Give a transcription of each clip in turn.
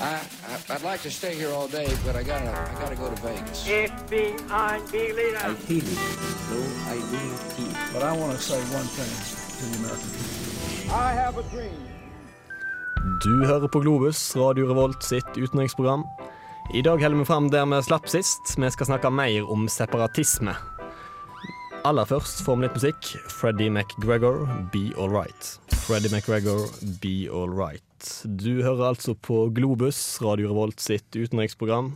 I, I, I'd like to stay here all day, but I gotta, I gotta go to Vegas. FBI leader. I it, though I do not. But I want to say one thing to the American people. I have a dream. Du hører på Globus, Radio Revolt sitt utenriksprogram. I dag holder vi fram der vi slapp sist. Vi skal snakke mer om separatisme. Aller først får vi litt musikk. Freddy McGregor, Be Alright. Freddy McGregor, Be Alright. Du hører altså på Globus, Radio Revolt sitt utenriksprogram.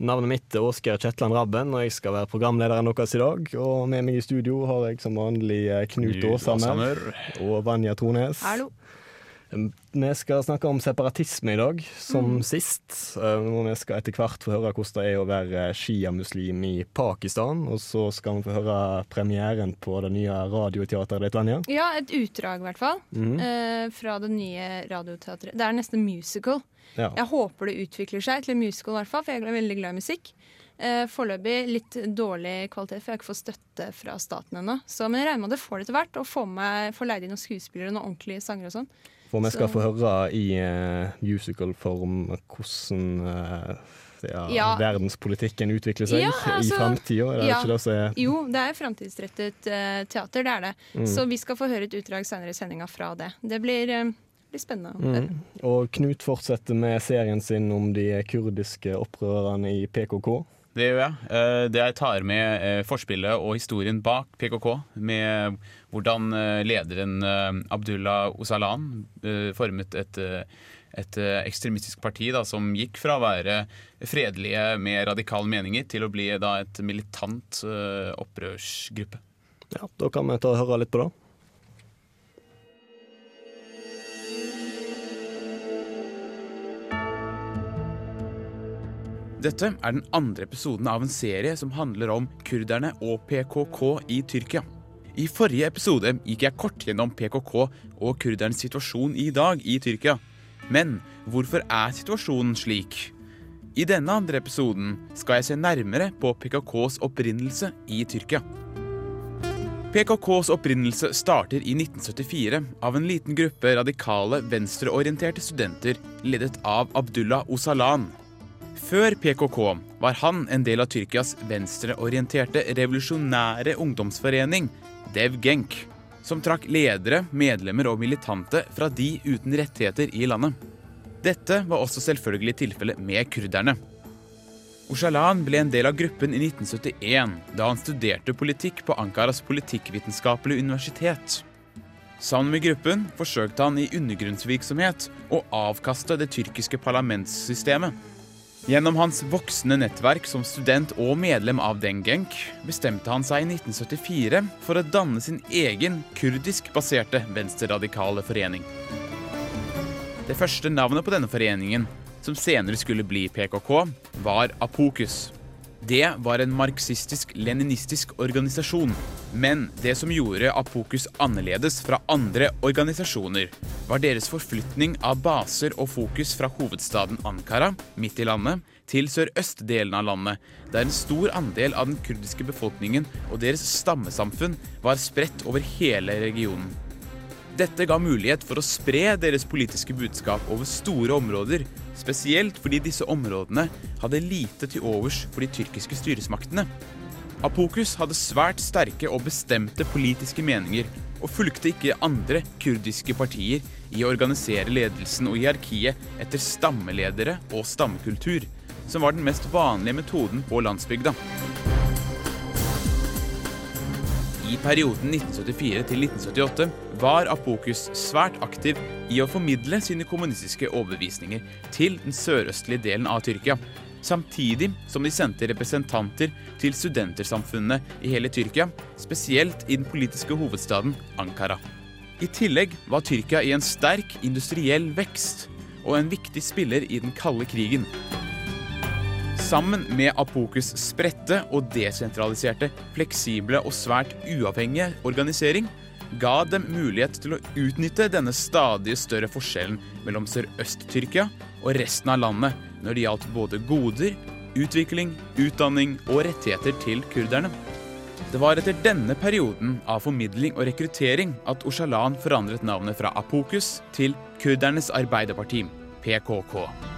Navnet mitt er Åsgeir Kjetland Rabben, og jeg skal være programlederen deres i dag. Og med meg i studio har jeg som vanlig eh, Knut Åsamer og Vanja Trones. Hallo. Vi skal snakke om separatisme i dag, som Mm. sist. Når Og vi skal etter hvert få høre hvordan det er å være sjiamuslim i Pakistan. Og så skal vi få høre premieren på det nye radioteateret ditt, Vanja. Ja, et utdrag, i hvert fall. Mm. eh, fra det nye radioteatret. Det er nesten musical. Ja. Jeg håper det utvikler seg til en musical, i hvert fall, for jeg er veldig glad i musikk. Eh, Foreløpig litt dårlig kvalitet, for jeg har ikke fått støtte fra staten ennå. Men jeg regner med at det får det etter hvert, og får, med, får leid inn noen skuespillere og noen ordentlige sanger og sånn. For vi skal Så- få høre i uh, musical-form hvordan uh, ja, Ja. verdenspolitikken utvikler seg Ja, i altså, framtida. Er det ja. ikke det som er Jo, det er framtidsrettet uh, teater, det er det. Mm. Så vi skal få høre et utdrag senere i sendinga fra det. Det blir, eh, blir spennende mm. Og Knut fortsetter med serien sin om de kurdiske opprørerne i PKK. Det gjør jeg. Eh, Det jeg tar med eh, forspillet og historien bak PKK, med hvordan eh, lederen Abdullah Osalan formet et, et ekstremistisk parti da, som gikk fra å være fredelige med radikale meninger til å bli da et militant opprørsgruppe. Ja, Da kan vi ta og høre litt på det. Dette er den andre episoden av en serie som handler om kurderne og PKK i Tyrkia. I forrige episode gikk jeg kort gjennom PKK og kurdernes situasjon i dag i Tyrkia. Men hvorfor er situasjonen slik? I denne andre episoden skal jeg se nærmere på PKKs opprinnelse i Tyrkia. PKKs opprinnelse starter i 1974 av en liten gruppe radikale venstreorienterte studenter ledet av Abdullah Osalan. Før PKK var han en del av Tyrkias venstreorienterte revolusjonære ungdomsforening, Dev Genk, som trakk ledere, medlemmer og militante fra de uten rettigheter i landet. Dette var også selvfølgelig tilfellet med kurderne. Oshalan ble en del av gruppen i 1971, da han studerte politikk på Ankaras politikkvitenskapelige universitet. Sammen med gruppen forsøkte han i undergrunnsvirksomhet å avkaste det tyrkiske parlamentssystemet. Gjennom hans voksende nettverk som student og medlem av Dengenk bestemte han seg i 1974 for å danne sin egen kurdisk-baserte venstreradikale forening. Det første navnet på denne foreningen, som senere skulle bli PKK, var Apokus. Det var en marxistisk-leninistisk organisasjon. Men det som gjorde Apokus annerledes fra andre organisasjoner, var deres forflytning av baser og fokus fra hovedstaden Ankara, midt i landet, til sørøstdelen av landet, der en stor andel av den kurdiske befolkningen og deres stammesamfunn var spredt over hele regionen. Dette ga mulighet for å spre deres politiske budskap over store områder, spesielt fordi disse områdene hadde lite til overs for de tyrkiske styresmaktene. Apokus hadde svært sterke og bestemte politiske meninger, og fulgte ikke andre kurdiske partier i å organisere ledelsen og hierarkiet etter stammeledere og stammekultur, som var den mest vanlige metoden på landsbygda. I perioden 1974 til 1978 var Apokus svært aktiv i å formidle sine kommunistiske overbevisninger til den sørøstlige delen av Tyrkia, samtidig som de sendte representanter til studentersamfunnene i hele Tyrkia, spesielt i den politiske hovedstaden Ankara. I tillegg var Tyrkia i en sterk industriell vekst og en viktig spiller i den kalde krigen. Sammen med Apokus spredte og desentraliserte, fleksible og svært uavhengige organisering ga dem mulighet til å utnytte denne stadig større forskjellen mellom Sørøst-Tyrkia og resten av landet når det gjaldt både goder, utvikling, utdanning og rettigheter til kurderne. Det var etter denne perioden av formidling og rekruttering at Oshalan forandret navnet fra Apokus til kurdernes arbeiderparti, PKK.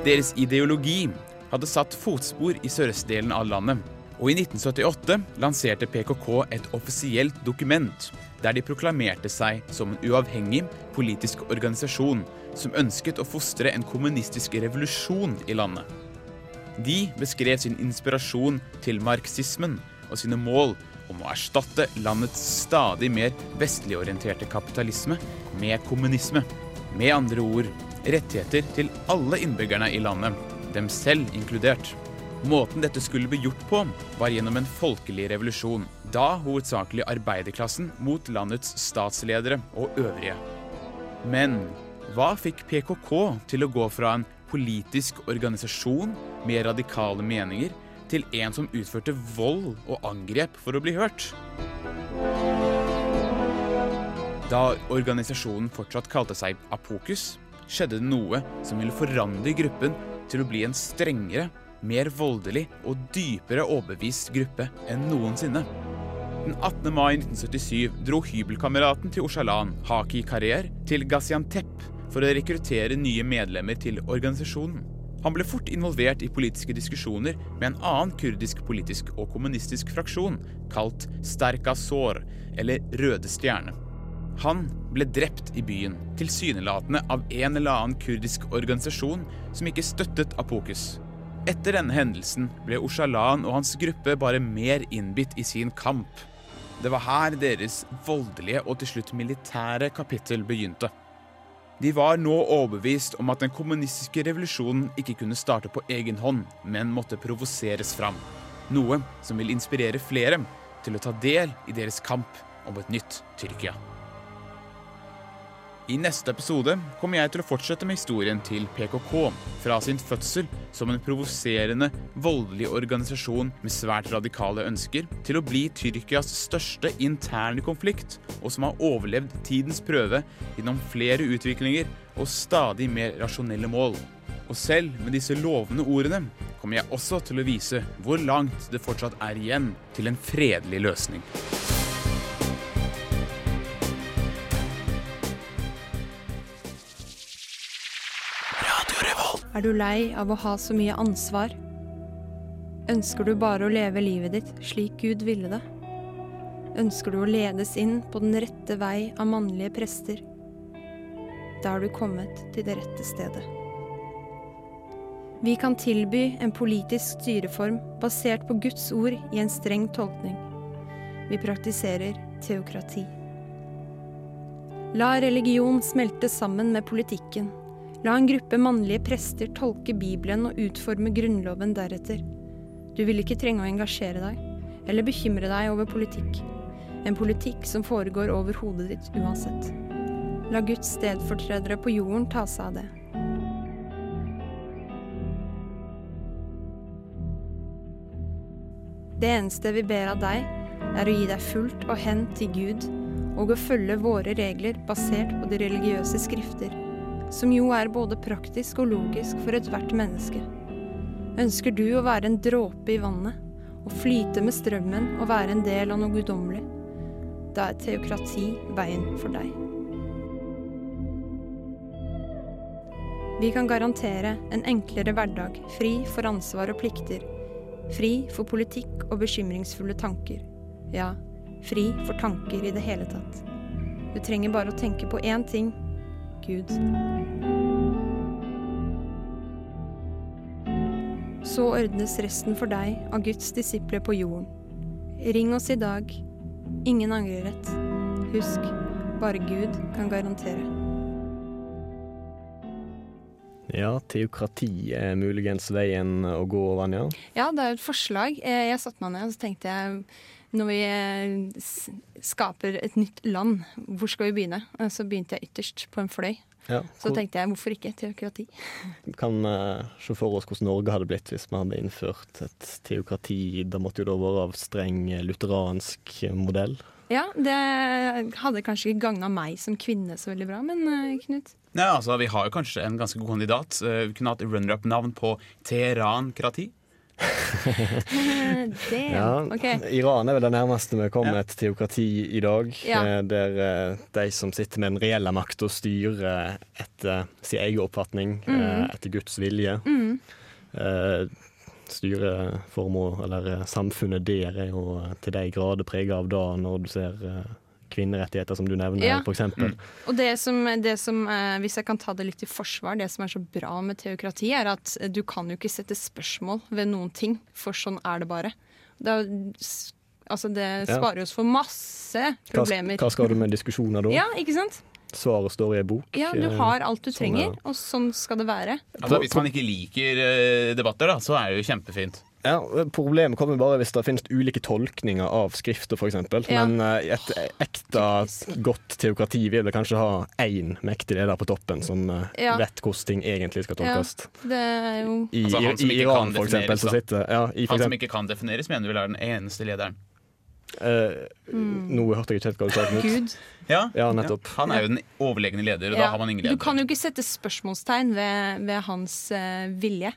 Deres ideologi hadde satt fotspor i sørøstdelen av landet, og i 1978 lanserte PKK et offisielt dokument der de proklamerte seg som en uavhengig politisk organisasjon som ønsket å fostre en kommunistisk revolusjon i landet. De beskrev sin inspirasjon til marxismen og sine mål om å erstatte landets stadig mer vestligorienterte kapitalisme med kommunisme. Med andre ord rettigheter til alle innbyggerne i landet, dem selv inkludert. Måten dette skulle bli gjort på, var gjennom en folkelig revolusjon. Da hovedsakelig arbeiderklassen mot landets statsledere og øvrige. Men hva fikk PKK til å gå fra en politisk organisasjon med radikale meninger til en som utførte vold og angrep for å bli hørt? Da organisasjonen fortsatt kalte seg Apokus, skjedde det noe som ville forandre gruppen til å bli en strengere, mer voldelig og dypere overbevist gruppe enn noensinne. Den 18. mai 1977 dro hybelkameraten til Oshalan, Haki Karrier, til Gaziantep for å rekruttere nye medlemmer til organisasjonen. Han ble fort involvert i politiske diskusjoner med en annen kurdisk politisk og kommunistisk fraksjon, kalt Sterka Sår, eller Røde Stjerne. Han ble drept i byen, tilsynelatende av en eller annen kurdisk organisasjon som ikke støttet Apokus. Etter denne hendelsen ble Oshalan og hans gruppe bare mer innbitt i sin kamp. Det var her deres voldelige og til slutt militære kapittel begynte. De var nå overbevist om at den kommunistiske revolusjonen ikke kunne starte på egen hånd, men måtte provoseres fram. Noe som vil inspirere flere til å ta del i deres kamp om et nytt Tyrkia. I neste episode kommer jeg til å fortsette med historien til PKK, fra sin fødsel som en provoserende, voldelig organisasjon med svært radikale ønsker, til å bli Tyrkias største interne konflikt, og som har overlevd tidens prøve gjennom flere utviklinger og stadig mer rasjonelle mål. Og selv med disse lovende ordene kommer jeg også til å vise hvor langt det fortsatt er igjen til en fredelig løsning. Er du lei av å ha så mye ansvar? Ønsker du bare å leve livet ditt slik Gud ville det? Ønsker du å ledes inn på den rette vei av mannlige prester? Da har du kommet til det rette stedet. Vi kan tilby en politisk styreform basert på Guds ord i en streng tolkning. Vi praktiserer teokrati. La religion smelte sammen med politikken. La en gruppe mannlige prester tolke Bibelen og utforme Grunnloven deretter. Du vil ikke trenge å engasjere deg, eller bekymre deg over politikk. En politikk som foregår over hodet ditt uansett. La Guds stedfortredere på jorden ta seg av det. Det eneste vi ber av deg, er å gi deg fullt og hen til Gud, og å følge våre regler basert på de religiøse skrifter, som jo er både praktisk og logisk for ethvert menneske. Ønsker du å være en dråpe i vannet, og flyte med strømmen og være en del av noe guddommelig? Da er teokrati veien for deg. Vi kan garantere en enklere hverdag, fri for ansvar og plikter. Fri for politikk og bekymringsfulle tanker. Ja, fri for tanker i det hele tatt. Du trenger bare å tenke på én ting Gud. Så ordnes resten for deg av Guds disipler på jorden. Ring oss i dag. Ingen angrerett. Husk, bare Gud kan garantere. Ja, teokrati er muligens veien å gå, Vanja. Ja, det er et forslag. Eh, Jeg satte meg ned og så tenkte jeg når vi eh, skaper et nytt land, hvor skal vi begynne? Eh, Så begynte jeg ytterst, på en fløy. Ja, Så tenkte jeg hvorfor ikke teokrati? Kan uh, se for oss hvordan Norge hadde blitt hvis vi hadde innført et teokrati. Det måtte jo da være av streng lutheransk modell. Ja, det hadde kanskje ikke gagna meg som kvinne så veldig bra, men uh, Knut? Nei, altså, Vi har jo kanskje en ganske god kandidat. Uh, Vi kunne hatt runner-up-navn på Teheran-krati. Ja, OK. Iran er vel det nærmeste vi kommer et teokrati i dag. Ja. eh, Der eh, de som sitter med den reelle makta, styrer etter sin egen oppfatning, Mm. eh, etter Guds vilje. Mm. Styreformer, eller eh, samfunnet der, er jo eh, til de grader prega av det når du ser eh, kvinnerettigheter, som du nevner, Ja. for eksempel. Og det som, det som eh, hvis jeg kan ta det litt i forsvar, det som er så bra med teokrati, er at du kan jo ikke sette spørsmål ved noen ting, for sånn er det bare. Det, er, altså det Ja. sparer oss for masse problemer. hva skal du med diskusjoner da? Ja, ikke sant? Svaret står i ei bok. Ja, du eh, har alt du sånn er trenger, og sånn skal det være. Altså, hvis man ikke liker eh, debatter, da, så er det jo kjempefint. Ja, Problemet kommer bare hvis det finnes ulike tolkninger av skrifter, f.eks. Ja. Men eh, et ekte godt teokrati vil vel kanskje ha én mektig leder på toppen som eh, Ja. vet hvordan ting egentlig skal tolkes. Det er jo I, Altså, i Iran, for eksempel, så sitter ja, i for Han som ikke kan defineres, mener du vil være den eneste lederen. eh, Nå hørte jeg ikke helt hva du sa. Gud. Ja, nettopp. Han er jo den overlegne leder, og da har man ingen Du kan jo ikke sette spørsmålstegn ved, ved hans uh, vilje.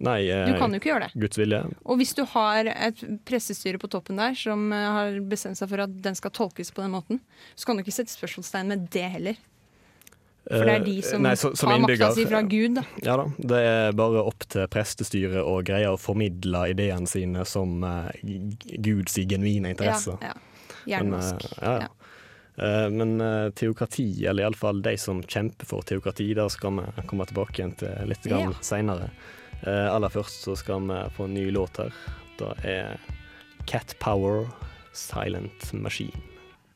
Nei, eh, Du kan jo ikke gjøre det. Guds vilje. Og hvis du har et pressestyre på toppen der som eh, har bestemt seg for at den skal tolkes på den måten, så kan du ikke sette spørsmålstegn med det heller. For det er de Eh, som nei, så- som har makta si fra Gud. Da. Ja da, Det er bare opp til prestestyret å greie å formidle ideene sine som uh, Guds genuine interesse. Ja, ja. Men, uh, ja, ja. Uh, men uh, teokrati, eller iallfall de som kjemper for teokrati, der skal vi komme tilbake igjen til litt Ja. seinere. Aller først så skal vi få en ny låt her. Det er Cat Power Silent Machine.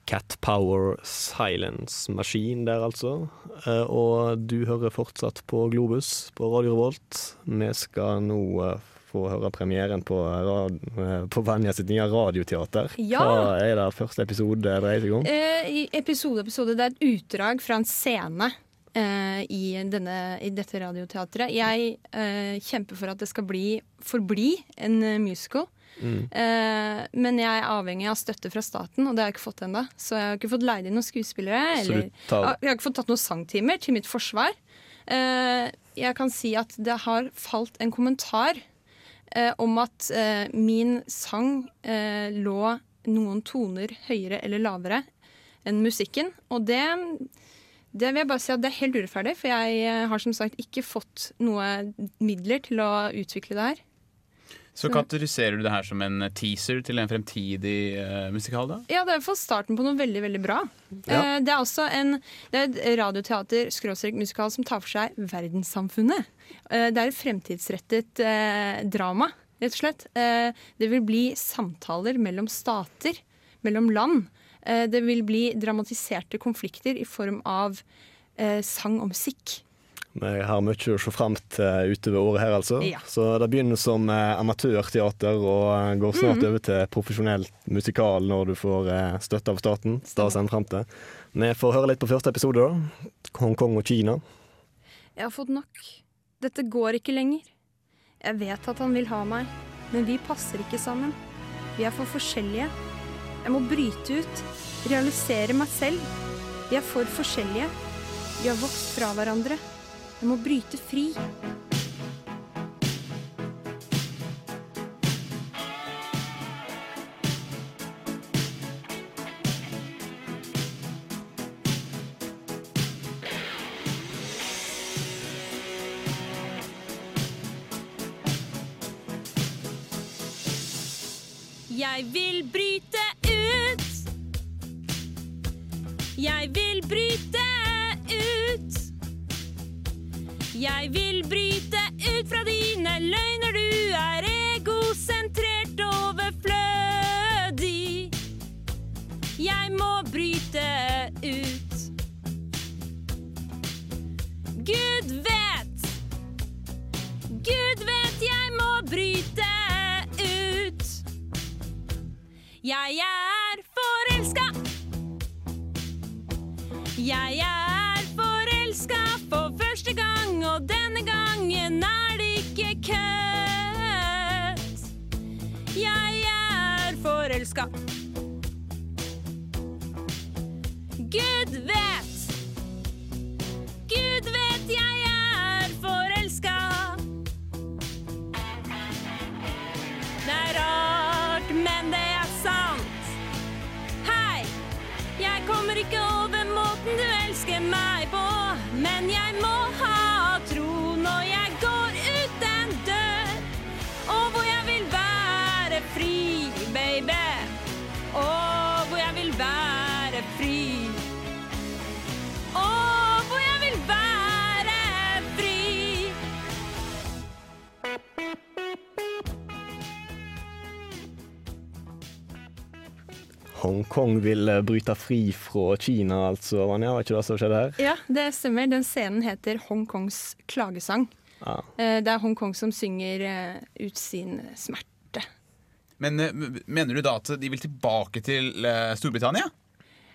Cat Power Silence Machine der, altså. Eh, og du hører fortsatt på Globus på Radio Revolt. Vi skal nå eh, få høre premieren på, eh, på Vanja sitt nye radioteater. Ja. Hva er det første episode dreier seg om? Eh, episode episode, det er et utdrag fra en scene eh, i, denne, i dette radioteatret. Jeg eh, kjemper for at det skal bli, forbli en eh, musical. Mm. Eh, men jeg er avhengig av støtte fra staten, og det har jeg ikke fått ennå. Så jeg har ikke fått leid inn noen skuespillere. Eller, tar- jeg har ikke fått tatt noen sangtimer til mitt forsvar. Eh, jeg kan si at det har falt en kommentar eh, om at eh, min sang eh, lå noen toner høyere eller lavere enn musikken. Og det, det vil jeg bare si at det er helt urettferdig, for jeg eh, har som sagt ikke fått noe midler til å utvikle det her. Så kategoriserer du det her som en teaser til en fremtidig uh, musikal, da? Ja, det er fall starten på noe veldig veldig bra. Ja. Uh, det er også en, det er et radioteater-musikal som tar for seg verdenssamfunnet. Uh, det er et fremtidsrettet drama, rett og slett. Det vil bli samtaler mellom stater, mellom land. Eh, det vil bli dramatiserte konflikter i form av eh, sang og musikk. Vi har mye å se fram til utover året her, altså. Ja. Så det begynner som eh, amatørteater og eh, går snart Mhm. over til profesjonell musikal når du får eh, støtte av staten. Det frem til. Vi får høre litt på første episode, da. Hongkong og Kina. Jeg har fått nok. Dette går ikke lenger. Jeg vet at han vil ha meg, men vi passer ikke sammen. Vi er for forskjellige. Jeg må bryte ut, realisere meg selv. Vi er for forskjellige. Vi har vokst fra hverandre. Jeg må bryte fri. Jeg vil bryte meg på, men jeg må ha Hongkong vil eh, bryte fri fra Kina, altså. Vanja, var ikke det som skjedde her? Ja, det stemmer. Den scenen heter Hongkongs klagesang. Ja. Eh, Det er Hongkong som synger eh, ut sin smerte. Men mener du da at de vil tilbake til Storbritannia?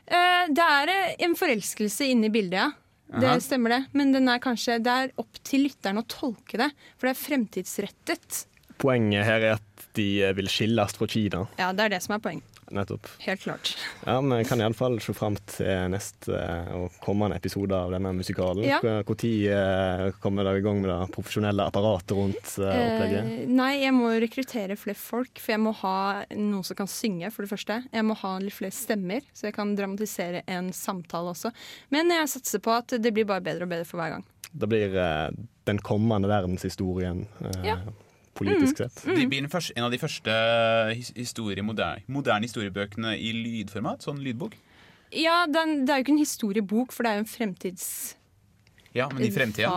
Eh, Det er en forelskelse inne i bildet, ja. Det stemmer det. Men den er kanskje, det er opp til lytteren å tolke det, for det er fremtidsrettet. Poenget her er at de vil skilles fra Kina, Ja, det er det som er poeng. Nettopp. Helt klart. Ja, men jeg kan iallfall se fram til neste eh, og kommende episode av denne musikalen. Ja. Når kommer dere i gang med det profesjonelle apparatet rundt eh, opplegget? Eh, nei, jeg må rekruttere flere folk, for jeg må ha noen som kan synge, for det første. Jeg må ha litt flere stemmer, så jeg kan dramatisere en samtale også. Men jeg satser på at det blir bare bedre og bedre for hver gang. Det blir eh, den kommende verdenshistorien, eh, Ja. Mm. politisk sett. De blir første, en av de første historie, moderne, moderne historiebøkene i lydformat, sånn lydbok. Ja, den, det er jo ikke en historiebok, for det er jo en fremtidsfabel. Ja, men i fremtida.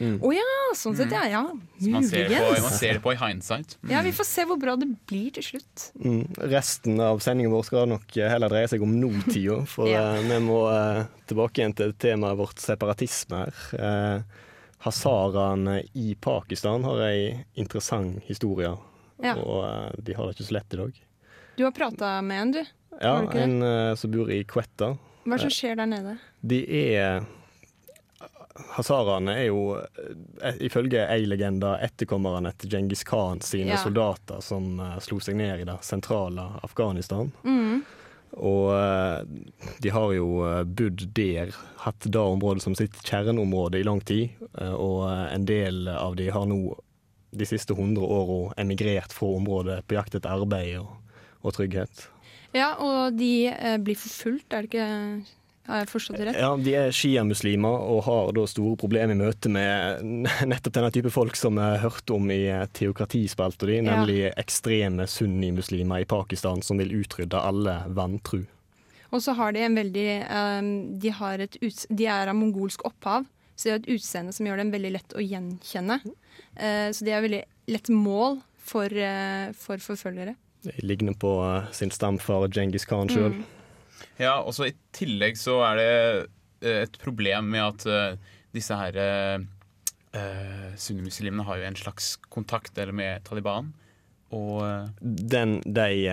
Å ja, sånn sett, ja. ja. muligens Man ser, det på, man ser det på i hindsight. Mm. Ja, vi får se hvor bra det blir til slutt. Mm. Resten av sendingen vår skal nok eh, heller dreie seg om nåtida, for Ja. eh, vi må uh, tilbake igjen til temaet vårt separatisme her. Eh, Hazaraene i Pakistan har ei interessant historie, Ja. og eh, de har det ikke så lett i dag. Du har prata med en, du. Ja, en eh, som bor i Quetta. Hva som skjer der nede? De er Hazaraene er jo, eh, ifølge ei legende, etterkommerne til Djengis Khan sine Ja. soldater som eh, slo seg ned i det sentrale Afghanistan. Mm. Og eh, de har jo eh, bodd der, hatt det området som sitt kjerneområde i lang tid. eh, Og en del av de har nå de siste hundre åra emigrert fra området på jakt etter arbeid og, og trygghet. Ja, og de blir forfulgt, er det ikke Har jeg forstått det rett? Ja, De er sjiamuslimer og har da store problemer i møte med nettopp denne type folk som vi hørte om i eh, teokratispalta di, Ja. nemlig ekstreme sunnimuslimer i Pakistan som vil utrydde alle vantru. Og så har de en veldig eh, de, har et de er av mongolsk opphav, så de har et utseende som gjør dem veldig lett å gjenkjenne. Eh, så de er veldig lett mål for, eh, for forfølgere. De ligner på sin stamfar Djengis Khan sjøl. Mm. Ja, og så I tillegg så er det eh, et problem med at eh, disse her uh, sunnimuslimene har jo en slags kontakt eller med Taliban. Og Den, de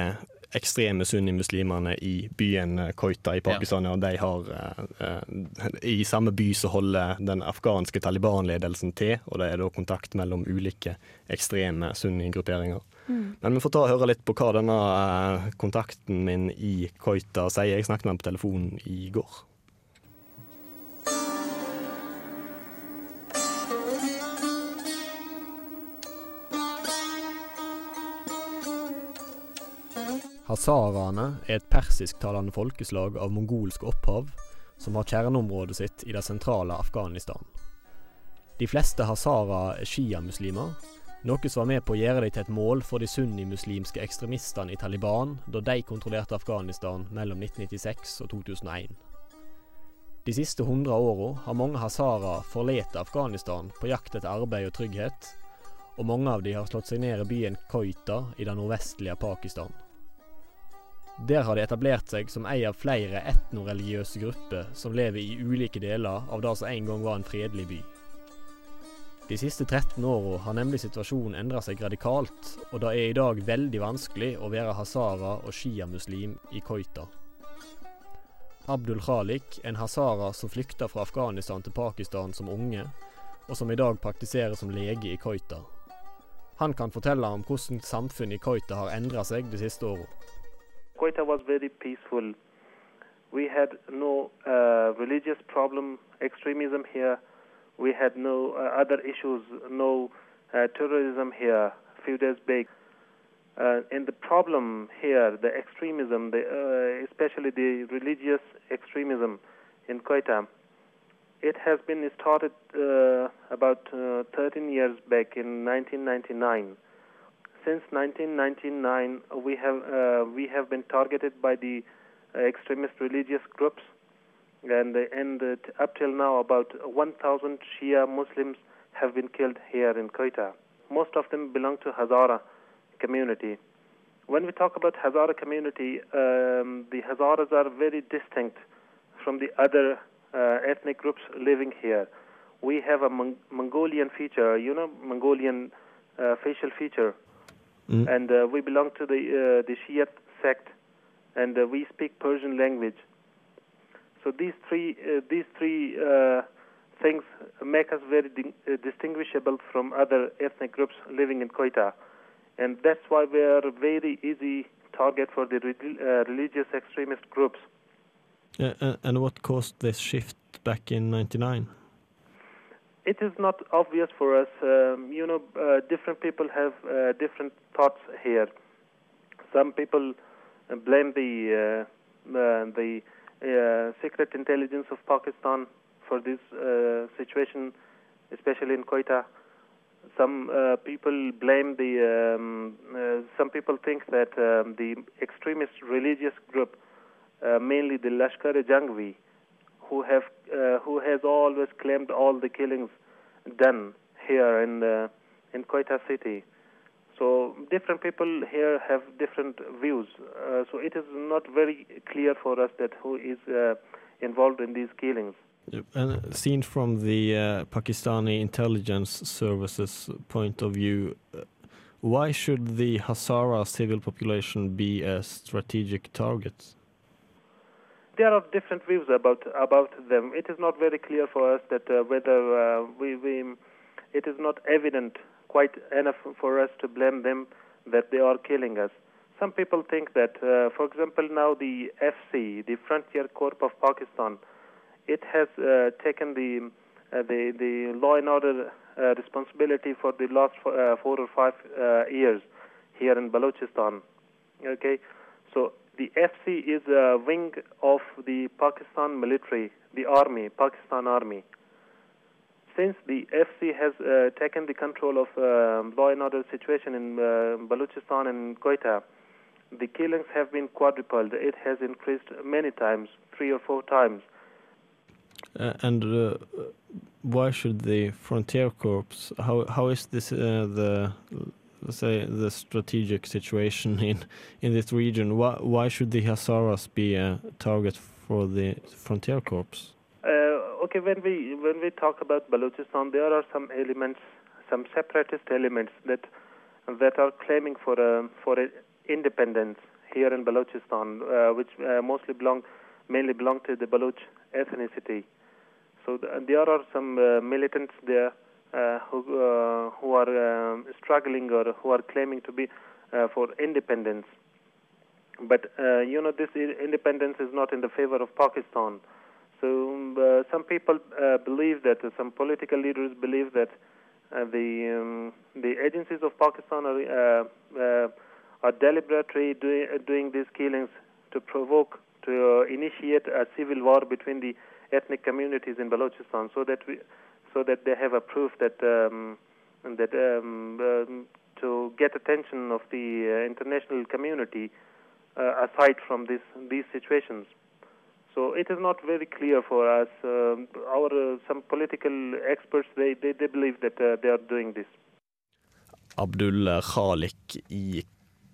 ekstreme sunnimuslimene i byen Koita i Pakistan, ja. de har eh, I samme by så holder den afghanske Taliban-ledelsen til, og det er da kontakt mellom ulike ekstreme sunni-grupperinger. Men vi får ta og høre litt på hva denne eh, kontakten min i Koita sier. Jeg snakket med ham på telefonen i går. Hazaraene er et persisktalende folkeslag av mongolsk opphav som har kjerneområdet sitt i det sentrale Afghanistan. De fleste hazara er sjiamuslimer, noe som var med på å gjøre dem til et mål for de sunnimuslimske ekstremistene i Taliban da de kontrollerte Afghanistan mellom 1996 og 2001. De siste hundre åra har mange hazara forlatt Afghanistan på jakt etter arbeid og trygghet, og mange av de har slått seg ned i byen Koita i det nordvestlige Pakistan. Der har de etablert seg som ei av flere etnoreligiøse grupper som lever i ulike deler av det som en gang var en fredelig by. De siste 13 åra har nemlig situasjonen endra seg radikalt, og det er i dag veldig vanskelig å være hazara og sjiamuslim i Koita. Abdul Khalik, en hazara som flykta fra Afghanistan til Pakistan som unge, og som i dag praktiserer som lege i Koita. Han kan fortelle om hvordan samfunnet i Koita har endra seg de siste åra. Quetta var veldig peaceful. We had no uh, religious problem, extremism here. We had no uh, other issues, no uh, terrorism here. A few days back, uh, and the problem here, the extremism, the, uh, especially the religious extremism in Quetta, it has been started uh, about uh, 13 years back in 1999. Since 1999, we have we have been targeted by the extremist religious groups, and and uh, up till now, about 1,000 Shia Muslims have been killed here in Quetta. Most of them belong to Hazara community. When we talk about Hazara community, um, the Hazaras are very distinct from the other uh, ethnic groups living here. We have a Mon- Mongolian feature, you know, Mongolian uh, facial feature, Mm. and uh, we belong to the uh, the Shiite sect, and uh, we speak Persian language. So these three uh, these three uh, things make us very uh, distinguishable from other ethnic groups living in Quetta, and that's why we are a very easy target for the relig- uh, religious extremist groups. And what caused this shift back in 99? It is not obvious for us. Um, you know, uh, different people have uh, different thoughts here. Some people blame the uh, uh, the secret intelligence of Pakistan for this uh, situation, especially in Quetta. Some uh, people blame the. Um, uh, some people think that um, the extremist religious group, uh, mainly the Lashkar-e-Jangvi, who have uh, who has always claimed all the killings done here in uh, in Quetta city. So different people here have different views. Uh, so it is not very clear for us that who is uh, involved in these killings. And seen from the uh, Pakistani intelligence services point of view, uh, why should the Hazara civil population be a strategic target? There are different views about about them. It is not very clear for us that uh, whether uh, we, we it is not evident quite enough for us to blame them that they are killing us. Some people think that, uh, for example, now the FC, the Frontier Corps of Pakistan, it has uh, taken the uh, the the law and order uh, responsibility for the last four, uh, four or five uh, years here in Balochistan. Okay, so the FC is a wing of the Pakistan military, the army, Pakistan army. Since the FC has uh, taken the control of uh, law and order situation in uh, Balochistan and Quetta, the killings have been quadrupled. It has increased many times, three or four times. Uh, and uh, why should the Frontier Corps? How how is this uh, the say the strategic situation in in this region? Why why should the Hazaras be a target for the Frontier Corps? Okay, when we when we talk about Balochistan, there are some elements, some separatist elements that that are claiming for a, for a independence here in Balochistan, uh, which uh, mostly belong mainly belong to the Baloch ethnicity. So th- there are some uh, militants there uh, who uh, who are um, struggling or who are claiming to be uh, for independence. But you know, this independence is not in the favor of Pakistan. So um, uh, some people uh, believe that, uh, some political leaders believe that the um, the agencies of Pakistan are are deliberately doing doing these killings to provoke, to initiate a civil war between the ethnic communities in Balochistan, so that we, so that they have a proof that um, that um, um, to get attention of the uh, international community uh, aside from this these situations. So it is not very clear for us. Um, our uh, some political experts they they, they believe that uh, they are doing this. Abdul Khalik i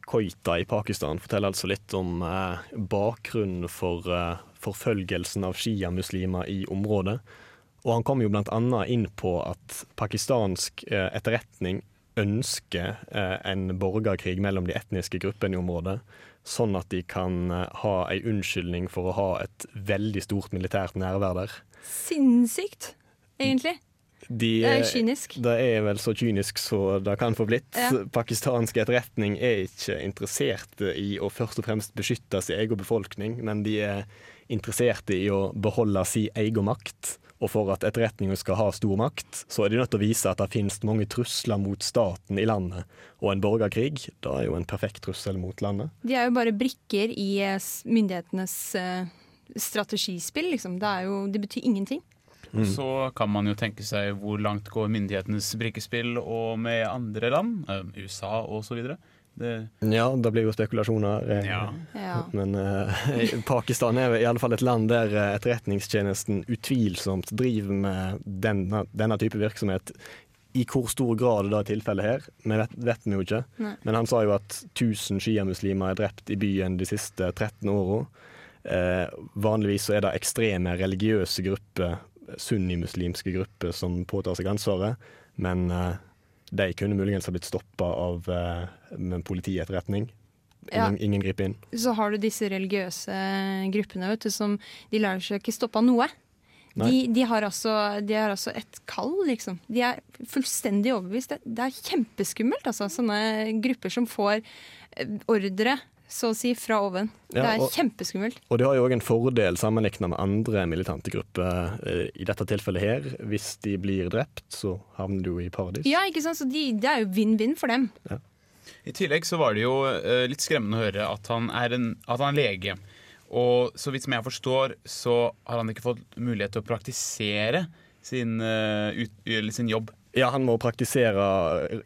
Koita i Pakistan forteller altså litt om eh, bakgrunnen for eh, forfølgelsen av sjiamuslimer i området. Og han kom jo annet inn på at pakistansk eh, etterretning ønsker eh, en borgerkrig mellom de etniske gruppene i området, sånn at de kan eh, ha ei unnskyldning for å ha et veldig stort militært nærvær der. Sinnssykt, egentlig. De, Det er kynisk. Det er vel så kynisk så det kan få blitt. Ja. Pakistansk etterretning er ikke interessert i å først og fremst beskytte sin egen befolkning, men de er interessert i å beholde sin egen makt. Og for at etterretningen skal ha stor makt, så er de nødt til å vise at det finnes mange trusler mot staten i landet. Og en borgerkrig, da er jo en perfekt trussel mot landet. De er jo bare brikker i eh, myndighetenes eh, strategispill, liksom. Det, er jo, det betyr ingenting. Mm. Så kan man jo tenke seg hvor langt går myndighetenes brikespill og med andre land, eh, USA osv. Det Ja, det blir jo spekulasjoner. eh, Ja. Ja. Men uh, Pakistan er i alle fall et land der eh, etterretningstjenesten utvilsomt driver med denne, denne type virksomhet. I hvor stor grad det er tilfellet her, vi vet, vet vi jo ikke. Nei. Men han sa jo at 1000 sjiamuslimer er drept i byen de siste 13 åra. Eh, vanligvis så er det ekstreme religiøse grupper, sunnimuslimske grupper, som påtar seg ansvaret. Men eh, de kunne muligens ha blitt stoppa av med politietterretning. Ja. Ingen, ingen griper inn. Så har du disse religiøse gruppene vet du, som de lar seg ikke stoppe av noe. De, de, har altså, de har altså et kall, liksom. De er fullstendig overbevist. Det, det er kjempeskummelt, altså. Sånne grupper som får ordre, så å si, fra oven. Ja, det er og- kjempeskummelt. Og det har jo òg en fordel sammenlignet med andre militante grupper. Eh, I dette tilfellet her, hvis de blir drept, så havner du jo i paradis. Ja, ikke sant? Så de, det er jo vinn-vinn for dem. I tillegg så var det jo eh, litt skremmende å høre at han er, en, at han er lege. Og så vidt som jeg forstår, så har han ikke fått mulighet til å praktisere sin, eh, ut, eller sin jobb. Ja, han må praktisere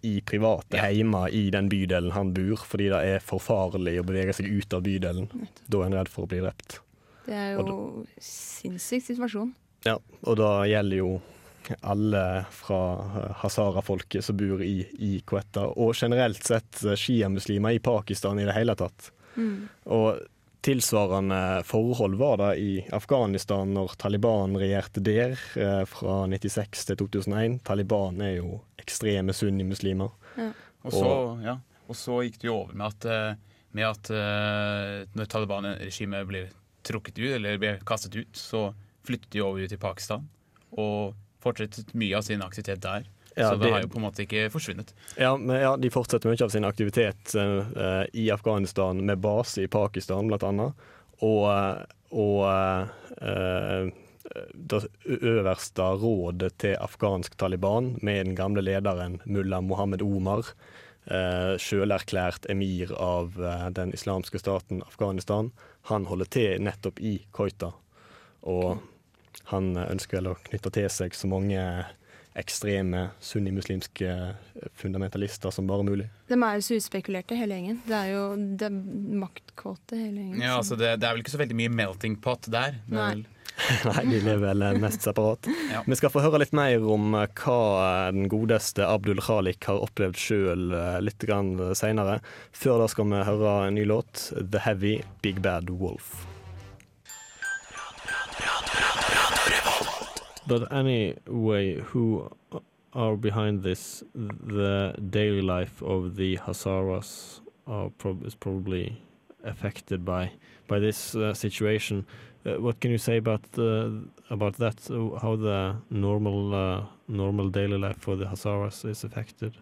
i private Ja. hjemme i den bydelen han bor, fordi det er for farlig å bevege seg ut av bydelen. Da er han redd for å bli drept. Det er jo sinnssyk situasjon. Ja, og da gjelder jo alle fra eh, hazara-folket som bor i, i Quetta, og generelt sett eh, sjiamuslimer i Pakistan i det hele tatt. Og tilsvarende forhold var det i Afghanistan når Taliban regjerte der eh, fra 96 til 2001. Taliban er jo ekstreme sunnimuslimer. Og så, ja, og så gikk det jo over med at, med at når Taliban-regimet ble trukket ut, eller ble kastet ut, så flyttet de over til Pakistan. Og fortsettet mye av sin aktivitet der. Ja, så det, det- har jo på en måte ikke forsvunnet. Ja, men ja, De fortsetter mye av sin aktivitet uh, i Afghanistan med base i Pakistan, annet. Og, eh, og uh, det øverste rådet til afghansk Taliban, med den gamle lederen mullah Mohammed Omar, uh, sjølerklært emir av eh, den islamske staten Afghanistan, han holder til nettopp i Koita. Og han ønsker vel å knytte til seg så mange ekstreme sunnimuslimske fundamentalister som bare mulig. De er jo så utspekulerte, hele gjengen. Det er jo det er maktkåte, hele gjengen. Ja, altså det, det er vel ikke så veldig mye melting pot der. Er Nei. vel- Nei, de lever vel mest separat. Ja. Vi skal få høre litt mer om eh, hva den godeste Abdul Khalik har opplevd sjøl litt seinere. Før da skal vi høre en ny låt, 'The Heavy Big Bad Wolf'. But anyway, who are behind this? The daily life of the Hazaras are prob- is probably affected by by this uh, situation. Uh, what can you say about uh, about that? How the normal uh, normal daily life for the Hazaras is affected?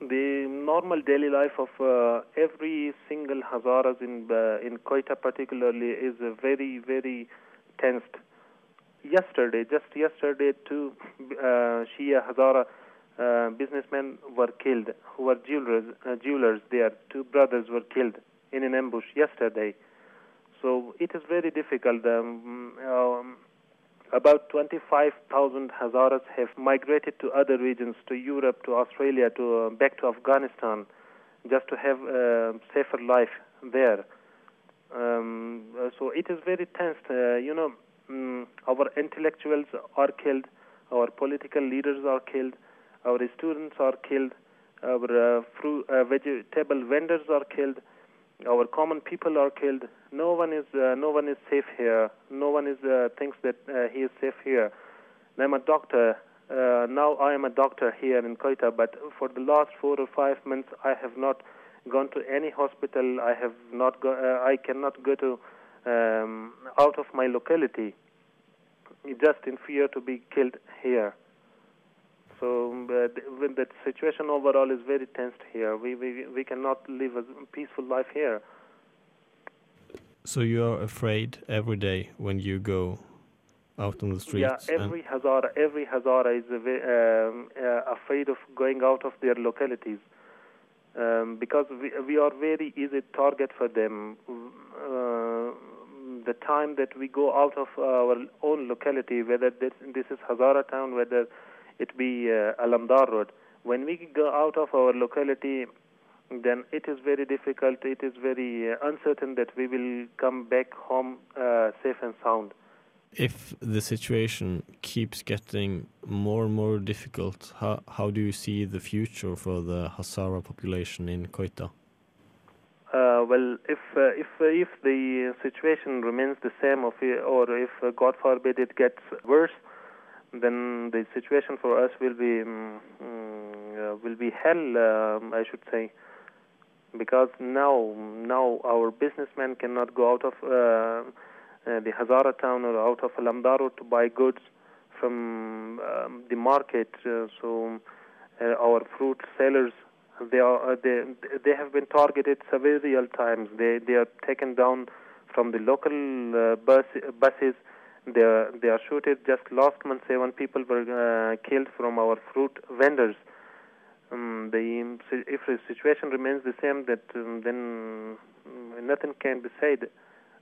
The normal daily life of uh, every single Hazaras in uh, in Koita particularly is very very tensed. Yesterday, just yesterday, two uh, Shia Hazara uh, businessmen were killed, who were jewelers. Uh, jewelers there, two brothers were killed in an ambush yesterday. So it is very difficult. Um, um, about 25,000 Hazaras have migrated to other regions, to Europe, to Australia, to uh, back to Afghanistan, just to have a safer life there. Um, uh, so it is very tense. Uh, you know, mm, our intellectuals are killed, our political leaders are killed, our students are killed, our uh, fruit, uh, vegetable vendors are killed, our common people are killed. No one is uh, no one is safe here. No one is uh, thinks that uh, he is safe here. I'm a doctor. Uh, now I am a doctor here in Koita, but for the last four or five months, I have not gone to any hospital. I have not go, I cannot go to um, out of my locality, just in fear to be killed here. So uh, th- when that situation overall is very tensed here. We, we we cannot live a peaceful life here. So you are afraid every day when you go out on the streets. Yeah, every Hazara, every Hazara is a um, uh, afraid of going out of their localities um, because we, we are very easy target for them. Uh, the time that we go out of our own locality, whether this, this is Hazara town, whether it be uh, Alamdar Road, when we go out of our locality, then it is very difficult, it is very uh, uncertain that we will come back home uh, safe and sound. If the situation keeps getting more and more difficult, how, how do you see the future for the Hazara population in Koita? Uh, well, if uh, if uh, if the situation remains the same, or if, or if uh, God forbid it gets worse, then the situation for us will be um, uh, will be hell. Um, I should say, because now now our businessmen cannot go out of uh, uh, the Hazara town or out of Alamdaro to buy goods from um, the market. Uh, so uh, our fruit sellers they are uh, they they have been targeted several times. They they are taken down from the local uh, bus buses. They are they are shooted. Just last month, seven people were uh, killed from our fruit vendors. Um, the if the situation remains the same, that um, then um, nothing can be said.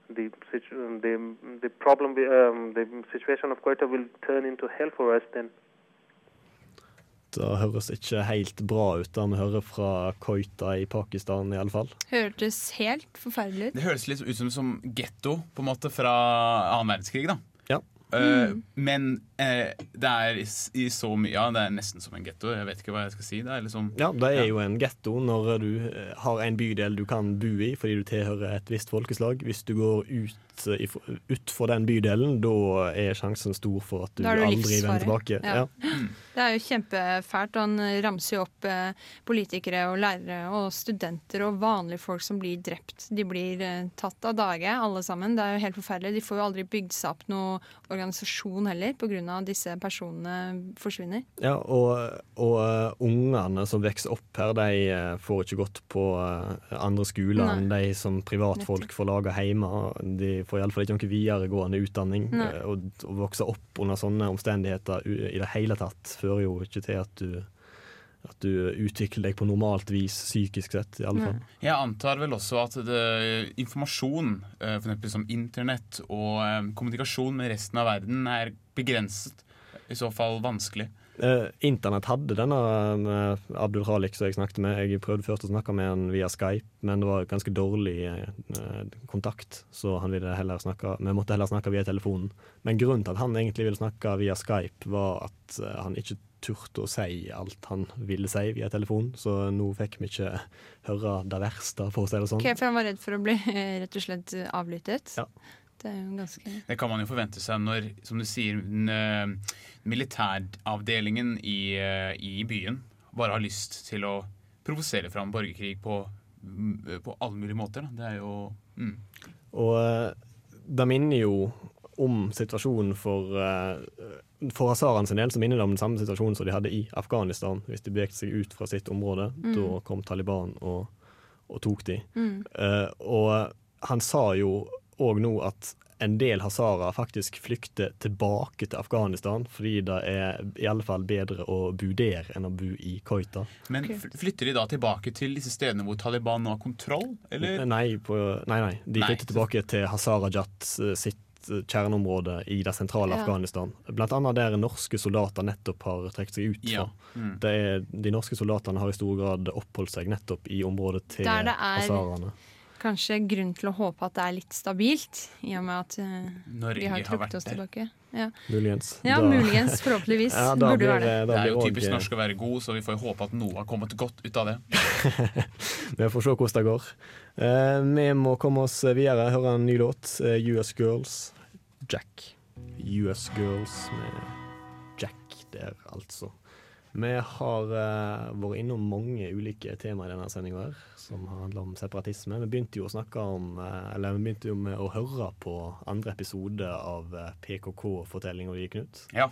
The situ- the the problem um, the situation of Quetta will turn into hell for us then. Det høres ikke helt bra ut, da vi hører fra Koita i Pakistan i alle fall. Hørtes helt forferdelig ut. Det høres litt ut som, som getto fra annen verdenskrig. da Ja. Eh, Men eh, det er i, i så mye Ja, det er nesten som en getto. Jeg vet ikke hva jeg skal si. Det er liksom Ja, det er jo en getto når du eh, har en bydel du kan bo i fordi du tilhører et visst folkeslag. Hvis du går ut utfor den bydelen, da er sjansen stor for at du, du aldri vender tilbake. Ja. Ja. Det er jo kjempefælt. Han ramser jo opp eh, politikere og lærere og studenter og vanlige folk som blir drept. De blir eh, tatt av dage, alle sammen. Det er jo helt forferdelig. De får jo aldri bygd seg opp noe organisasjon heller, pga. disse personene forsvinner. Ja, og, og uh, ungene som vokser opp her, de eh, får ikke gått på eh, andre skoler enn de som privatfolk får laga hjemme. De får iallfall ikke noen videregående utdanning. Nei. Og å vokse opp under sånne omstendigheter i det hele tatt fører jo ikke til at du at du utvikler deg på normalt vis psykisk sett, i alle fall. Jeg antar vel også at det, informasjon, eh, for eksempel som internett og eh, kommunikasjon med resten av verden, er begrenset. I så fall vanskelig. Eh, Internett hadde denne med Abdul Khalik som jeg snakket med. Jeg prøvde først å snakke med han via Skype, men det var ganske dårlig eh, kontakt, så han ville heller snakke, vi måtte heller snakke via telefonen. Men grunnen til at han egentlig ville snakke via Skype, var at eh, han ikke turte å si alt han ville si via telefon, så nå fikk vi ikke høre det verste, for å si det sånn. Ok, For han var redd for å bli rett og slett avlyttet? Ja. Det er jo ganske Det kan man jo forvente seg når, som du sier, eh, militæravdelingen i, eh, i byen bare har lyst til å provosere fram borgerkrig på, på alle mulige måter. Da. Det er jo mm. Og eh, det minner jo om situasjonen for For hazaraene sin del så minner det om den samme situasjonen som de hadde i Afghanistan, hvis de beveget seg ut fra sitt område. Da kom Taliban og, og tok de. Eh, og han sa jo òg nå at en del hazara faktisk flykter tilbake til Afghanistan fordi det er i alle fall bedre å bo der enn å bo i Koita. Men flytter de da tilbake til disse stedene hvor Taliban nå har kontroll, eller? Nei, på, nei, nei. De Nei, flytter tilbake til Hazarajat eh, sitt eh, kjerneområde i det sentrale Ja. Afghanistan. Blant annet der norske soldater nettopp har trukket seg ut fra. Ja. Mm. Det er, de norske soldatene har i stor grad oppholdt seg nettopp i området til Der det er- hazaraene. kanskje grunn til å håpe at det er litt stabilt, i og med at uh, Norge vi har trukket oss tilbake. Ja, Muligens. ja Da- muligens. Forhåpentligvis. Ja, da Burde blir, være det. Det er jo typisk norsk å være god, så vi får håpe at noe har kommet godt ut av det. Vi får se hvordan det går. Eh, vi må komme oss videre. Høre en ny låt. eh, US Girls, Jack. US Girls med Jack der, altså. Vi har uh, vært innom mange ulike temaer i denne sendinga som har handla om separatisme. Vi begynte jo å snakke om uh, Eller vi begynte jo med å høre på andre episode av eh, PKK-fortellinga di, Knut. Ja.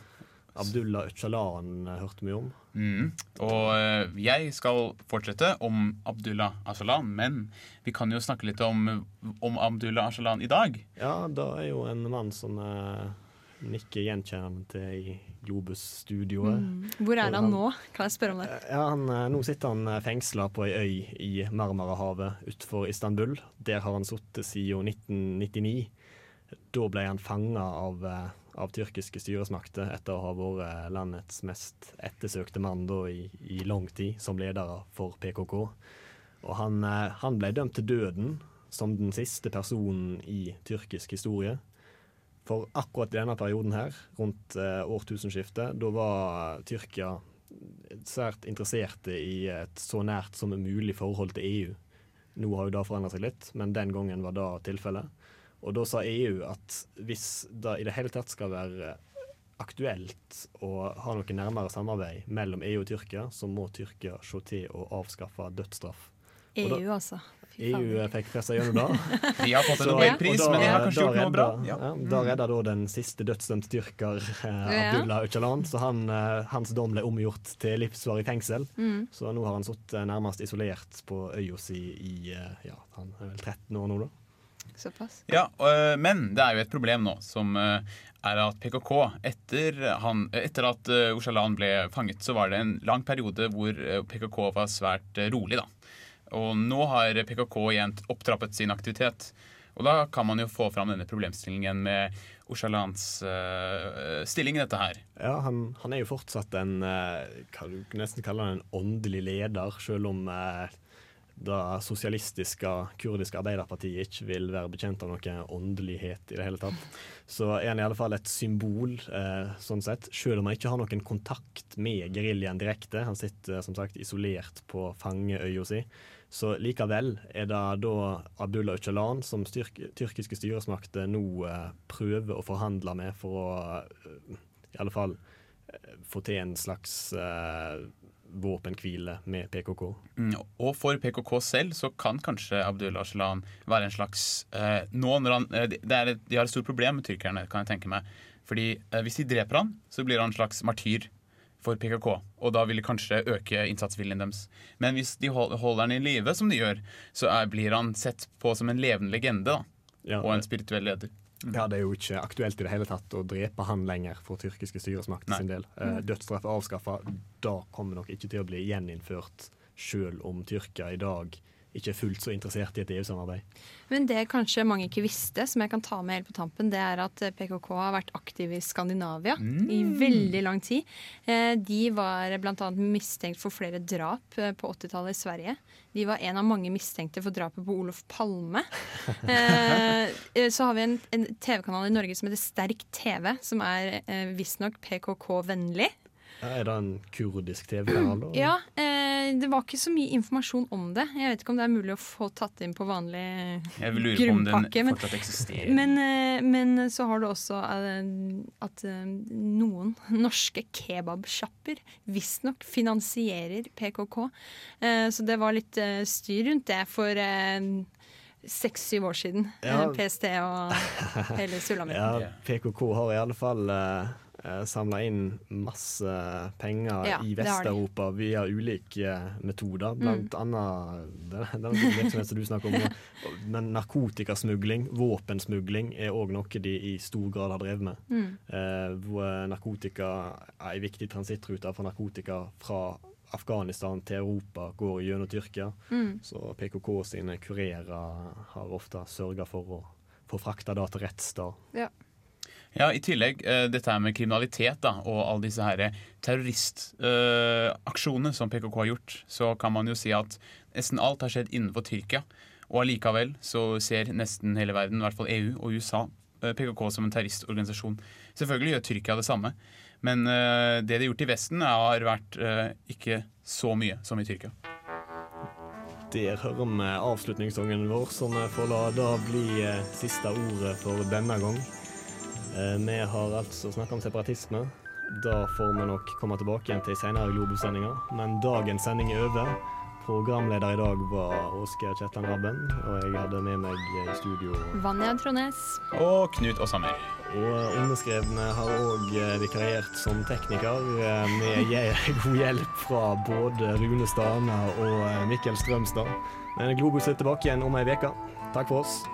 Abdullah Öcalan eh, hørte vi om. Mm. Og uh, jeg skal fortsette om Abdullah Øcalan, men vi kan jo snakke litt om, om Abdullah Øcalan i dag. Ja, det er jo en mann som eh, nikker gjenkjennende til i Globus-studioet. Mm. Hvor er han nå? Kan jeg spørre om det? Ja, han, eh, nå sitter han fengsla på ei øy i Marmarahavet utenfor Istanbul. Der har han sittet siden 1999. Da ble han fanga av, eh, av tyrkiske styresmakter etter å ha vært landets mest ettersøkte mann da i, i lang tid som leder for PKK. Og han, eh, han ble dømt til døden som den siste personen i tyrkisk historie. For akkurat i denne perioden her, rundt eh, årtusenskiftet, da var Tyrkia svært interesserte i et så nært som mulig forhold til EU. Nå har jo det forandra seg litt, men den gangen var det tilfellet. Og da sa EU at hvis det i det hele tatt skal være aktuelt å ha noe nærmere samarbeid mellom EU og Tyrkia, så må Tyrkia se til å avskaffe dødsstraff. EU, altså. EU fikk pressa gjennom det. De har fått en nobelpris, men de har kanskje gjort noe bra. Ja. Ja, da redda da den siste dødsdømte tyrker, eh, Abdullah Öcalan. Så han, eh, hans dom ble omgjort til livsvarig fengsel. Mm. Så nå har han sittet nærmest isolert på øya si i eh, ja, han er vel 13 år nå, da. Såpass. Ja, øh, men det er jo et problem nå, som øh, er at PKK Etter, han, etter at Öcalan ble fanget, så var det en lang periode hvor PKK var svært rolig. da. Og nå har PKK igjen opptrappet sin aktivitet. Og da kan man jo få fram denne problemstillingen med Oshalans uh, stilling i dette her. Ja, han, han er jo fortsatt en uh, Hva du nesten kalle han en åndelig leder, selv om uh, det sosialistiske kurdiske arbeiderpartiet ikke vil være bekjent av noe åndelighet i det hele tatt. Så er han i alle fall et symbol, eh, sånn sett, selv om han ikke har noen kontakt med geriljaen direkte. Han sitter eh, som sagt isolert på fangeøya si. Så likevel er det da Abdullah Öcalan som styrk, tyrkiske styresmakter nå eh, prøver å forhandle med for å eh, i alle fall eh, få til en slags uh, våpenhvile med PKK. Mm, Og for PKK selv så kan kanskje Abdullah Öcalan være en slags uh, nå når han, uh, er De har et stort problem med tyrkerne, kan jeg tenke meg. Fordi Hvis de dreper han, så blir han en slags martyr for PKK. Og da vil det kanskje øke innsatsviljen deres. Men hvis de holder han i live, som de gjør, så er, blir han sett på som en levende legende da, Ja, og en spirituell leder. ja, Det er jo ikke aktuelt i det hele tatt å drepe han lenger for tyrkiske styresmakter sin del. Eh, dødsstraff er avskaffa. Da kommer nok ikke til å bli gjeninnført, selv om Tyrkia i dag ikke er fullt så interessert i et EU-samarbeid. Men det kanskje mange ikke visste, som jeg kan ta med helt på tampen, det er at eh, PKK har vært aktiv i Skandinavia i veldig lang tid. Eh, De var bl.a. mistenkt for flere drap eh, på 80-tallet i Sverige. De var en av mange mistenkte for drapet på Olof Palme. Så har vi en, en TV-kanal i Norge som heter Sterk TV, som er visstnok PKK-vennlig. Ja, er det en kurdisk TV-kanal. Ja, eh, det var ikke så mye informasjon om det. Jeg vet ikke om det er mulig å få tatt inn på vanlig Jeg vil lure på om den grunnpakke. Men, men, eh, men så har du også eh, at eh, noen norske kebabsjapper visstnok finansierer PKK. Eh, Så det var litt eh, styr rundt det for seks-syv år siden. Ja. Eh, PST og hele sulamitten. Ja, PKK har i alle fall uh, samla inn masse penger Ja, i. Mm. Vest-Europa via ulike metoder. Blant annet den, den virksomheten som du snakker om. Men narkotikasmugling, våpensmugling, er òg noe de i stor grad har drevet med. Mm. Eh, hvor narkotika er en viktig transittrute for narkotika fra Afghanistan til Europa går gjennom Tyrkia. Mm. Så PKK sine kurerer har ofte sørga for å få frakta det til rett sted. Ja. Ja, I tillegg eh, dette her med kriminalitet da, og alle disse her terroristaksjonene som PKK har gjort, så kan man jo si at nesten alt har skjedd innenfor Tyrkia. Og allikevel så ser nesten hele verden, i hvert fall EU og USA, eh, PKK som en terroristorganisasjon. Selvfølgelig gjør Tyrkia det samme, men eh, det de har gjort i Vesten, har vært eh, ikke så mye som i Tyrkia. Der hører vi avslutningssangen vår, som får la det bli eh, siste ordet for denne gang. Eh, Vi har altså snakka om separatisme. Da får vi nok komme tilbake igjen til senere Globus-sendinger. Men dagens sending er over. Programleder i dag var Åsgeir Kjetland Rabben, og jeg hadde med meg i studio Vanja Trones. Og Knut Åshammer. Og underskrevne har òg vikariert som tekniker, eh, med god hjelp fra både Rune Stana og eh, Mikkel Strømstad. Men Globus er tilbake igjen om ei uke. Takk for oss.